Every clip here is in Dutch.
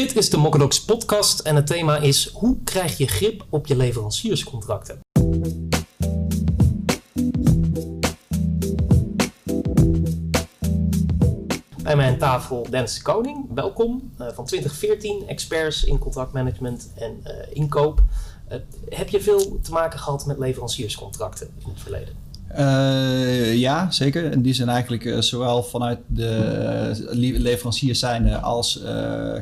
Dit is de Mokkedox podcast en het thema is hoe krijg je grip op je leverancierscontracten? Bij mij aan tafel Dennis de Koning, welkom. Uh, van 2014, experts in contractmanagement en uh, inkoop. Uh, heb je veel te maken gehad met leverancierscontracten in het verleden? Uh, ja, zeker. En die zijn eigenlijk uh, zowel vanuit de leveranciers zijnde als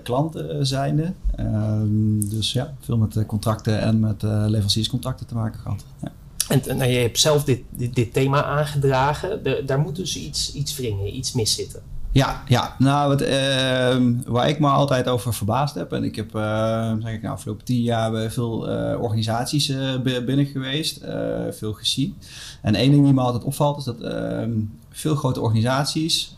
klanten zijnde. Ehm, dus ja, veel met contracten en met leverancierscontracten te maken gehad. Ja. En nou, je hebt zelf dit, dit, thema aangedragen. Daar moet dus iets, iets wringen, iets miszitten. Ja, ja. nou wat, uh, waar ik me altijd over verbaasd heb, en ik heb uh, zeg ik nou, afgelopen tien jaar bij veel uh, organisaties binnen geweest, veel gezien. En één ding die me altijd opvalt is dat ehm, veel grote organisaties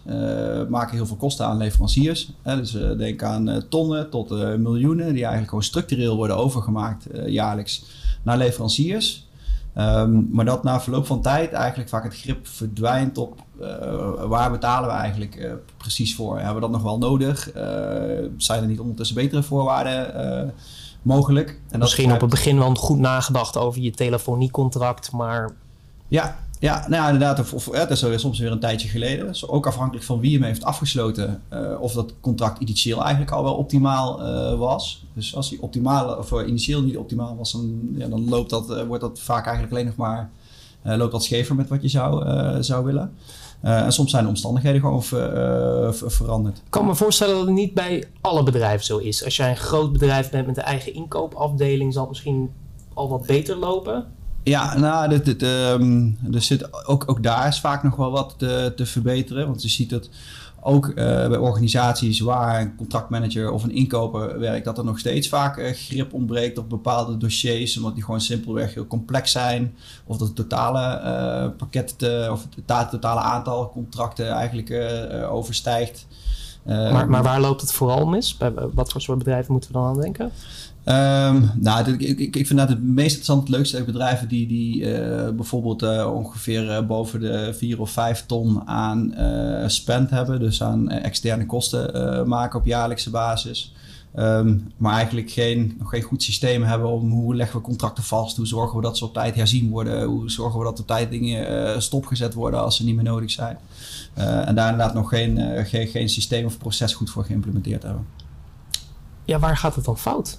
maken heel veel kosten aan leveranciers. dus denk aan tonnen tot miljoenen, die eigenlijk gewoon structureel worden overgemaakt jaarlijks naar leveranciers. Um, maar dat na verloop van tijd eigenlijk vaak het grip verdwijnt op uh, waar betalen we eigenlijk uh, precies voor? Hebben we dat nog wel nodig? Uh, zijn er niet ondertussen betere voorwaarden mogelijk? En Misschien op het begin wel goed nagedacht over je telefoniecontract, maar... Ja, ja, nou inderdaad. Of, het is soms weer een tijdje geleden. Ook afhankelijk van wie hem heeft afgesloten. Uh, of dat contract initieel eigenlijk al wel optimaal uh, was. Dus als hij optimaal, of uh, initieel niet optimaal was, dan, ja, dan loopt dat, wordt dat vaak eigenlijk alleen nog maar loopt dat schever met wat je zou, zou willen. en soms zijn de omstandigheden gewoon veranderd. Ik kan me voorstellen dat het niet bij alle bedrijven zo is. Als jij een groot bedrijf bent met een eigen inkoopafdeling, zal het misschien al wat beter lopen. Ja, nou, um, er zit ook, ook daar is vaak nog wel wat te, te verbeteren. Want je ziet dat ook uh, bij organisaties waar een contractmanager of een inkoper werkt, dat er nog steeds vaak uh, grip ontbreekt op bepaalde dossiers, omdat die gewoon simpelweg heel complex zijn. Of dat het totale uh, pakket, of het totale aantal contracten eigenlijk overstijgt. Maar, maar, waar loopt het vooral mis? Bij wat voor soort bedrijven moeten we dan aan denken? Um, nou, ik, ik, ik vind dat het meest interessant, het leukste bedrijven die, die uh, bijvoorbeeld uh, ongeveer uh, boven de 4 of 5 ton aan spend hebben. Dus aan externe kosten maken op jaarlijkse basis. Um, maar eigenlijk geen, nog geen goed systeem hebben om hoe leggen we contracten vast, hoe zorgen we dat ze op tijd herzien worden, hoe zorgen we dat op tijd dingen stopgezet worden als ze niet meer nodig zijn. en daar inderdaad nog geen, geen, geen systeem of proces goed voor geïmplementeerd hebben. Ja, waar gaat het dan fout?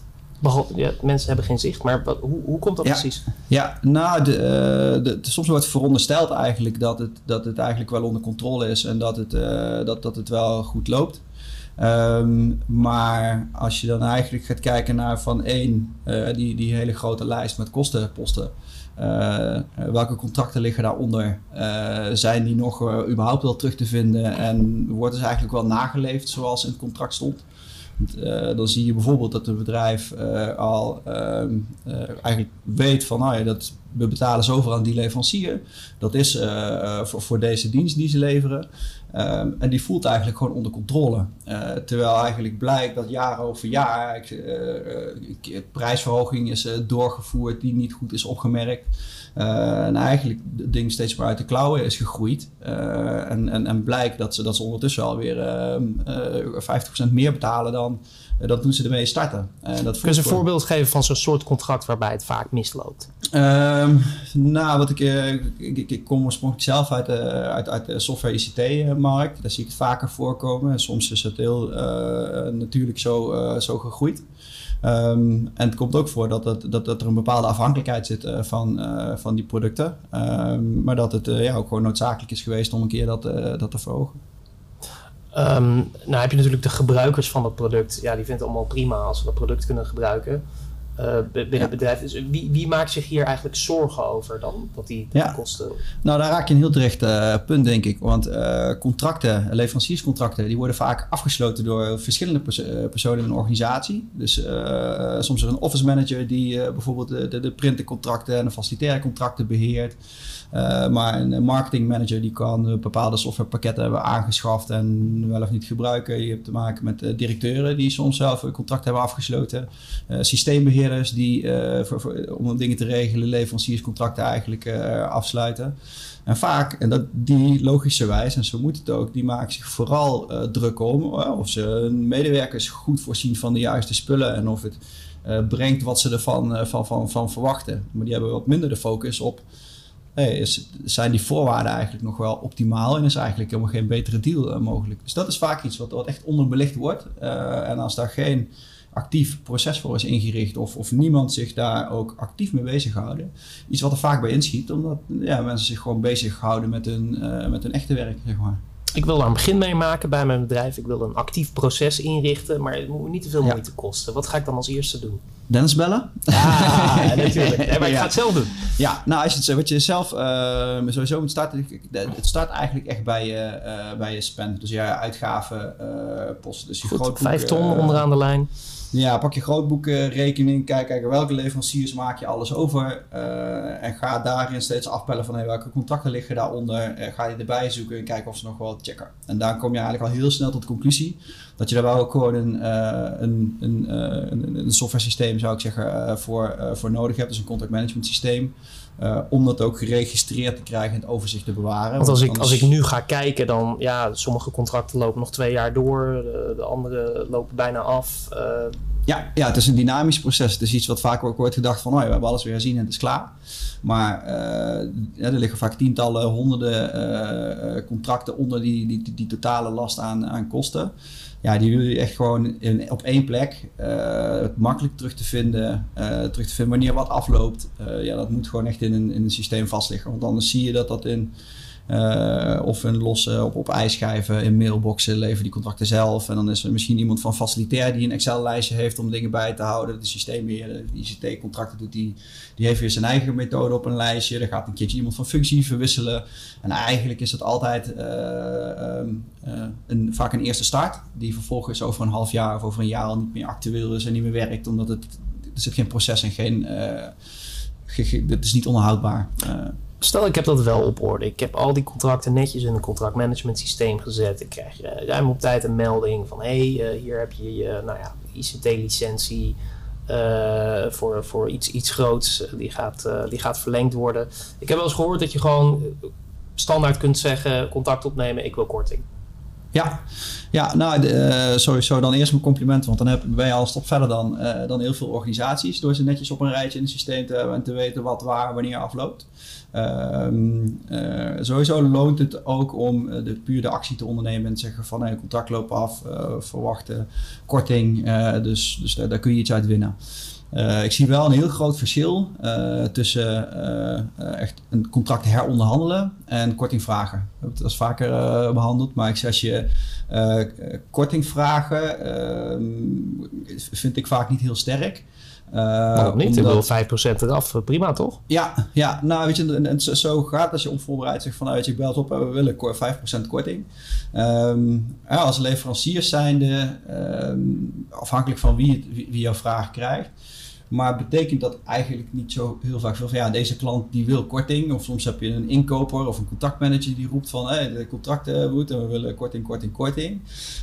ja, mensen hebben geen zicht, maar wat, hoe, hoe komt dat precies? Ja, nou, de, uh, de, soms wordt verondersteld eigenlijk dat het, dat het eigenlijk wel onder controle is en dat het, dat, dat het wel goed loopt. Um, maar als je dan eigenlijk gaat kijken naar van één, uh, die, die hele grote lijst met kostenposten. welke contracten liggen daaronder? zijn die nog überhaupt wel terug te vinden? En wordt dus eigenlijk wel nageleefd zoals in het contract stond? Dan zie je bijvoorbeeld dat een bedrijf al uh, eigenlijk weet van nou ja, dat we betalen zoveel aan die leverancier. Dat is voor, voor, deze dienst die ze leveren. Ehm, en die voelt eigenlijk gewoon onder controle. terwijl eigenlijk blijkt dat jaar over jaar prijsverhoging is doorgevoerd die niet goed is opgemerkt. Uh, en eigenlijk het ding steeds maar uit de klauwen is gegroeid. Uh, en, en, en blijkt dat ze, dat ze ondertussen alweer uh, 50% meer betalen dan, dan toen ze ermee starten. dat Kun je een voorbeeld geven van zo'n soort contract waarbij het vaak misloopt? Ehm, nou, wat ik, ik, ik, kom oorspronkelijk zelf uit, uit, uit de software ICT-markt. Daar zie ik het vaker voorkomen. Soms is het heel natuurlijk zo, zo gegroeid. Um, en het komt ook voor dat, dat, dat, er een bepaalde afhankelijkheid zit van, van die producten. Um, maar dat het ja, ook gewoon noodzakelijk is geweest om een keer dat, dat te verhogen. Um, nou heb je natuurlijk de gebruikers van dat product. Ja, die vinden het allemaal prima als ze dat product kunnen gebruiken. Uh, binnen het bedrijf. Dus wie, wie, maakt zich hier eigenlijk zorgen over dan? Dat die, kosten. Nou, daar raak je een heel terecht uh, punt, denk ik. Want uh, contracten, leverancierscontracten, die worden vaak afgesloten door verschillende pers personen in een organisatie. Dus soms er een office manager die bijvoorbeeld de, de, de printencontracten en de facilitaire contracten beheert. Uh, maar een marketing manager die kan bepaalde softwarepakketten hebben aangeschaft en wel of niet gebruiken. Je hebt te maken met directeuren die soms zelf een contract hebben afgesloten. Uh, systeembeheerder die voor, voor, om dingen te regelen, leverancierscontracten eigenlijk afsluiten. En vaak, en dat, die logischerwijs, en zo moet het ook, die maken zich vooral druk om of ze hun medewerkers goed voorzien van de juiste spullen en of het brengt wat ze ervan van, van, van verwachten. Maar die hebben wat minder de focus op is, zijn die voorwaarden eigenlijk nog wel optimaal en is eigenlijk helemaal geen betere deal uh, mogelijk. Dus dat is vaak iets wat, wat echt onderbelicht wordt. Uh, en als daar geen actief proces voor is ingericht of, of niemand zich daar ook actief mee bezighouden. Iets wat er vaak bij inschiet, omdat ja, mensen zich gewoon bezighouden met hun, uh, met hun echte werk, zeg maar. Ik wil daar een begin mee maken bij mijn bedrijf. Ik wil een actief proces inrichten, maar het moet niet te veel moeite kosten. Wat ga ik dan als eerste doen? Dennis bellen? Ah, natuurlijk. maar ik ga het zelf doen. Ja, nou, als je het, wat je zelf uh, sowieso moet starten, het start eigenlijk echt bij je, uh, bij je spend. Dus je uitgaven uh, posten. Dus je Goed, vijf ton onderaan de lijn. Ja, pak je grootboekrekening, kijk, kijk welke leveranciers maak je alles over. Uh, en ga daarin steeds afpellen van hey, welke contracten liggen daaronder. Uh, ga je erbij zoeken en kijken of ze nog wel checken. En daar kom je eigenlijk al heel snel tot de conclusie dat je daar wel ook gewoon een, uh, een, een, een, een software systeem, zou ik zeggen, voor, voor nodig hebt. Dus een contract management systeem. Uh, om dat ook geregistreerd te krijgen en het overzicht te bewaren. Want als, ik, als ik nu ga kijken, dan ja, sommige contracten lopen nog twee jaar door, de, de andere lopen bijna af. Uh, ja, ja, het is een dynamisch proces. Het is iets wat vaak ook wordt gedacht van, oh, ja, we hebben alles weer gezien en het is klaar. Maar uh, ja, er liggen vaak tientallen, honderden contracten onder die, die, die, totale last aan, aan kosten ja, die wil je echt gewoon in, op één plek uh, makkelijk terug te vinden. Uh, terug te vinden wanneer wat afloopt. Uh, ja, dat moet gewoon echt in een, in een systeem vastliggen. Want anders zie je dat dat in uh, of een losse op, op ijsschijven in mailboxen leveren die contracten zelf. En dan is er misschien iemand van facilitair die een Excel-lijstje heeft om dingen bij te houden. De systeembeheerder die ICT-contracten doet, die, die heeft weer zijn eigen methode op een lijstje. Er gaat een keertje iemand van functie verwisselen. En eigenlijk is het altijd uh, uh, een, vaak een eerste start, die vervolgens over een half jaar of over een jaar al niet meer actueel is en niet meer werkt, omdat het, er zit geen proces en geen. het is niet onderhoudbaar stel ik heb dat wel op orde. Ik heb al die contracten netjes in een contractmanagement systeem gezet. Ik krijg uh, ruim op tijd een melding van hé, hey, uh, hier heb je je nou ja, ICT-licentie voor, voor iets, iets groots. Die gaat, die gaat verlengd worden. Ik heb wel eens gehoord dat je gewoon standaard kunt zeggen, contact opnemen, ik wil korting. Ja, ja nou uh, sowieso dan eerst mijn compliment, want dan heb, ben je al een stap verder dan, uh, dan heel veel organisaties. Door ze netjes op een rijtje in het systeem te hebben en te weten wat waar wanneer afloopt. Um, uh, sowieso loont het ook om de, puur de actie te ondernemen en te zeggen van hey, contract loopt af, verwachten korting, dus, dus daar, kun je iets uit winnen. Uh, ik zie wel een heel groot verschil uh, tussen uh, echt een contract heronderhandelen en korting vragen. Hebben het als vaker behandeld, maar ik zeg als je korting vragen ehm, vind ik vaak niet heel sterk. Waarom niet? Omdat... Ik wil 5% eraf, prima toch? Ja, ja nou weet je, en, en zo gaat als je onvoorbereid zegt van nou weet je, ik bel het op we willen 5% korting. Um, ja, als leveranciers zijnde, um, afhankelijk van wie, wie, wie jouw vraag krijgt, maar betekent dat eigenlijk niet zo heel vaak veel van ja, deze klant die wil korting. Of soms heb je een inkoper of een contactmanager die roept van hey, de contracten moet en we willen korting, korting, korting.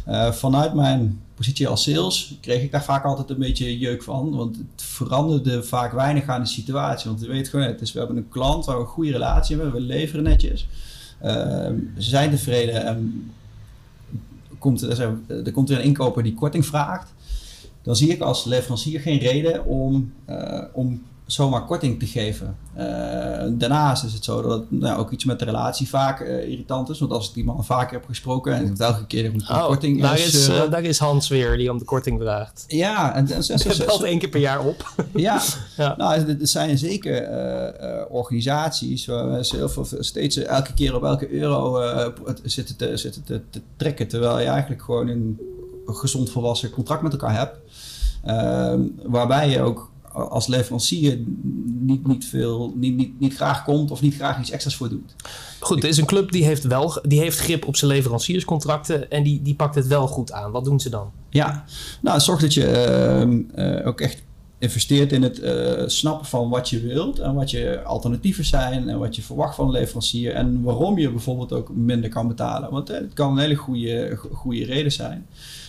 Uh, vanuit mijn positie als sales kreeg ik daar vaak altijd een beetje jeuk van. Want het veranderde vaak weinig aan de situatie. Want je weet gewoon, het is, we hebben een klant waar we een goede relatie hebben, we leveren netjes. Ze zijn tevreden en komt, er komt weer een inkoper die korting vraagt dan zie ik als leverancier geen reden om, uh, om zomaar korting te geven. Uh, daarnaast is het zo dat nou, ook iets met de relatie vaak uh, irritant is. Want als ik die man vaker heb gesproken en het elke keer om oh, korting daar is, daar is Hans weer die om de korting vraagt. Ja, en, en, en zo, belt één keer per jaar op. ja, ja. nou, er zijn zeker organisaties waar ze heel veel, steeds elke keer op elke euro zitten, te, zitten te, te trekken. Terwijl je eigenlijk gewoon een gezond volwassen contract met elkaar hebt. Ehm, waarbij je ook als leverancier niet, niet, veel, niet, niet, niet graag komt of niet graag iets extra's voor doet. Goed, het is een club die heeft, wel, die heeft grip op zijn leverancierscontracten en die, die pakt het wel goed aan. Wat doen ze dan? Ja, nou zorg dat je ehm, eh, ook echt investeert in het uh, snappen van wat je wilt en wat je alternatieven zijn en wat je verwacht van een leverancier en waarom je bijvoorbeeld ook minder kan betalen. Want uh, het kan een hele goede, goede reden zijn.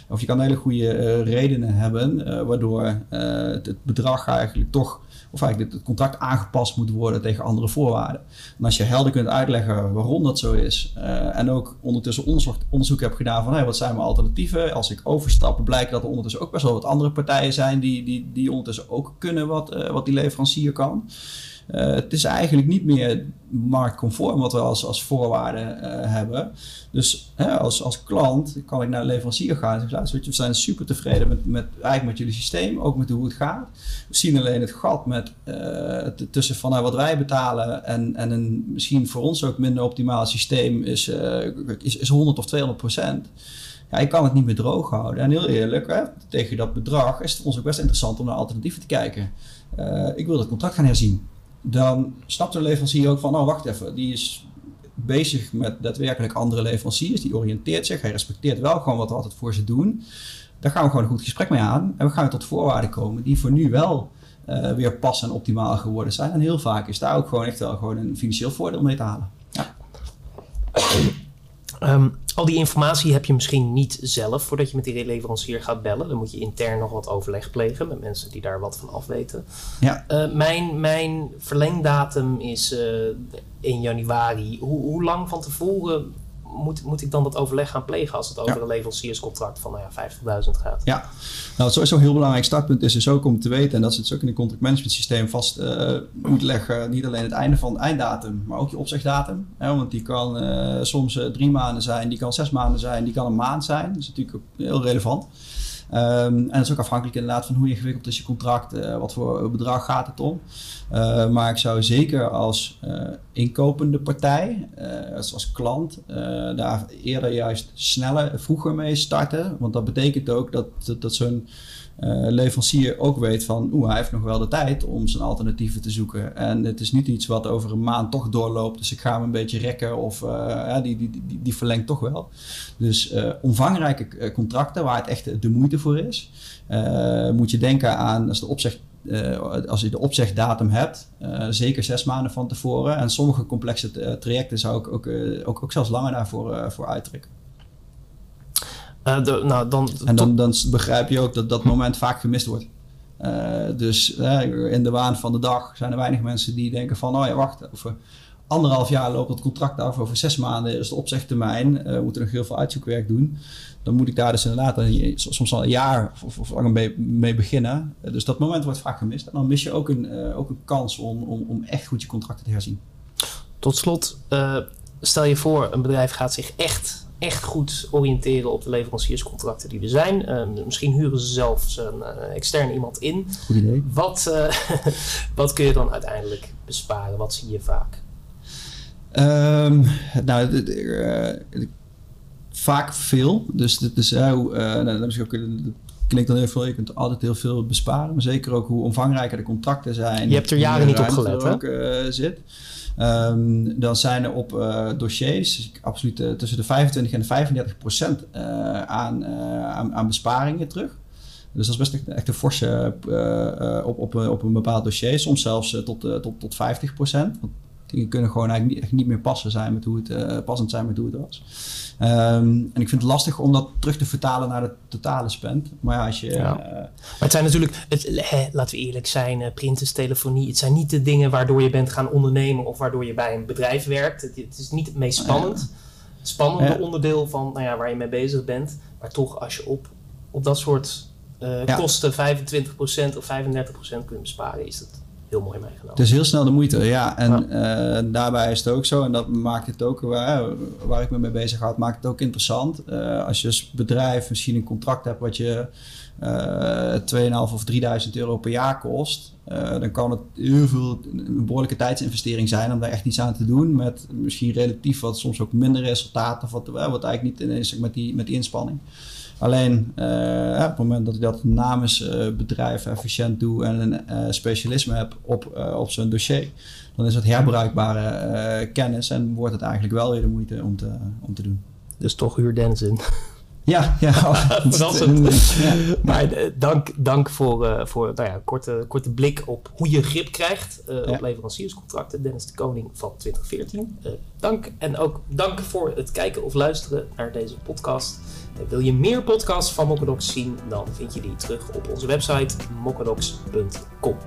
Of je kan hele goede redenen hebben, waardoor het bedrag eigenlijk toch of eigenlijk het contract aangepast moet worden tegen andere voorwaarden. En als je helder kunt uitleggen waarom dat zo is, en ook ondertussen onderzoek, onderzoek hebt gedaan van hey, wat zijn mijn alternatieven, als ik overstap, blijkt dat er ondertussen ook best wel wat andere partijen zijn die, die, die ondertussen ook kunnen wat, wat die leverancier kan. Uh, het is eigenlijk niet meer marktconform wat we als, als voorwaarde uh, hebben. Dus hè, als, als klant kan ik naar leverancier gaan en zeggen, we zijn super tevreden met, met, eigenlijk met jullie systeem, ook met hoe het gaat. We zien alleen het gat met, uh, tussen van nou, wat wij betalen en, en een misschien voor ons ook minder optimaal systeem is, is, is 100 of 200 procent ja, je kan het niet meer droog houden. En heel eerlijk, hè, tegen dat bedrag is het ons ook best interessant om naar alternatieven te kijken. Ik wil het contract gaan herzien dan snapt de leverancier ook van, oh wacht even, die is bezig met daadwerkelijk andere leveranciers, die oriënteert zich, hij respecteert wel gewoon wat we altijd voor ze doen. Daar gaan we gewoon een goed gesprek mee aan en we gaan tot voorwaarden komen die voor nu wel uh, weer pas en optimaal geworden zijn. En heel vaak is daar ook gewoon echt wel gewoon een financieel voordeel mee te halen. Ja. Um, al die informatie heb je misschien niet zelf voordat je met die leverancier gaat bellen. Dan moet je intern nog wat overleg plegen met mensen die daar wat van afweten. Ja. Uh, mijn, mijn verlengdatum is uh, 1 januari. Hoe, hoe lang van tevoren moet, moet ik dan dat overleg gaan plegen als het over ja. een leverancierscontract van nou ja, 50.000 gaat? Ja, nou, het sowieso een heel belangrijk startpunt is dus ook om te weten, en dat ze het ook in het contract management systeem vast uh, moet leggen, niet alleen het einde van het einddatum, maar ook je opzegdatum. Hè, want die kan uh, soms uh, drie maanden zijn, die kan zes maanden zijn, die kan een maand zijn. Dat is natuurlijk ook heel relevant. Um, en dat is ook afhankelijk inderdaad van hoe ingewikkeld is je contract, uh, wat voor bedrag gaat het om. Uh, maar ik zou zeker als uh, inkopende partij, als, als klant, daar eerder juist sneller, vroeger mee starten. Want dat betekent ook dat, dat, dat zo'n leverancier ook weet van, oeh, hij heeft nog wel de tijd om zijn alternatieven te zoeken. En het is niet iets wat over een maand toch doorloopt, dus ik ga hem een beetje rekken of uh, ja, die, die, die, die, verlengt toch wel. Dus uh, omvangrijke contracten waar het echt de moeite voor is, moet je denken aan als, de opzeg, als je de opzegdatum hebt, zeker zes maanden van tevoren. En sommige complexe trajecten zou ik ook, ook, ook zelfs langer daarvoor voor uittrekken. Uh, de, nou, dan, en dan, dan begrijp je ook dat dat moment vaak gemist wordt. Uh, dus uh, in de waan van de dag zijn er weinig mensen die denken van, oh ja, wacht, over anderhalf jaar loopt het contract af, over zes maanden is de opzegtermijn, we moeten nog heel veel uitzoekwerk doen. Dan moet ik daar dus inderdaad een, soms al een jaar of, of langer mee, mee beginnen. dus dat moment wordt vaak gemist. En dan mis je ook een, ook een kans om, om, om echt goed je contracten te herzien. Tot slot, stel je voor, een bedrijf gaat zich echt echt goed oriënteren op de leverancierscontracten die er zijn. Uh, misschien huren ze zelfs een uh, extern iemand in. Goed idee. Wat, uh, wat kun je dan uiteindelijk besparen? Wat zie je vaak? Um, nou, vaak veel. Dus hoe. nou, dat is ook, klinkt dan heel veel. Je kunt altijd heel veel besparen. Maar zeker ook hoe omvangrijker de contracten zijn. Je hebt er jaren niet op gelet, hè? Ook, zit. Um, dan zijn er op uh, dossiers dus absoluut uh, tussen de 25 en de 35 procent uh, aan, aan, aan, besparingen terug. Dus dat is best echt een forse op, op, op een bepaald dossier. Soms zelfs tot, tot, tot 50 procent. Dingen kunnen gewoon eigenlijk niet, echt niet meer passen zijn met hoe het, passend zijn met hoe het was. Um, en ik vind het lastig om dat terug te vertalen naar de totale spend. Maar ja, als je. Ja. Uh, maar het zijn natuurlijk, het, hè, laten we eerlijk zijn, uh, printers, telefonie. Het zijn niet de dingen waardoor je bent gaan ondernemen of waardoor je bij een bedrijf werkt. Het, het is niet het meest spannend. Spannende ja. onderdeel van nou ja, waar je mee bezig bent. Maar toch, als je op, op dat soort uh, kosten 25% of 35% kunt besparen, is dat heel mooi meegenomen. Het is heel snel de moeite, ja. En ja. Uh, daarbij is het ook zo, en dat maakt het ook, waar, waar ik me mee bezig houd, maakt het ook interessant. Uh, als je als bedrijf misschien een contract hebt wat je uh, 2.500 of 3.000 euro per jaar kost, dan kan het heel veel, een behoorlijke tijdsinvestering zijn om daar echt iets aan te doen. Met misschien relatief wat soms ook minder resultaten, of wat, wat eigenlijk niet is met die, met die inspanning. Alleen uh, op het moment dat ik dat namens uh, efficiënt doe en een uh, specialisme heb op, op zo'n dossier, dan is het herbruikbare kennis en wordt het eigenlijk wel weer de moeite om te, om te doen. Dus toch huur Dennis in. Ja, ja. Verrassend. ja. Maar uh, dank, dank voor, uh, voor nou ja, korte, korte blik op hoe je grip krijgt ja. op leverancierscontracten. Dennis de Koning van 2014. dank en ook dank voor het kijken of luisteren naar deze podcast. wil je meer podcasts van Mokkadox zien, dan vind je die terug op onze website mokkadox.com.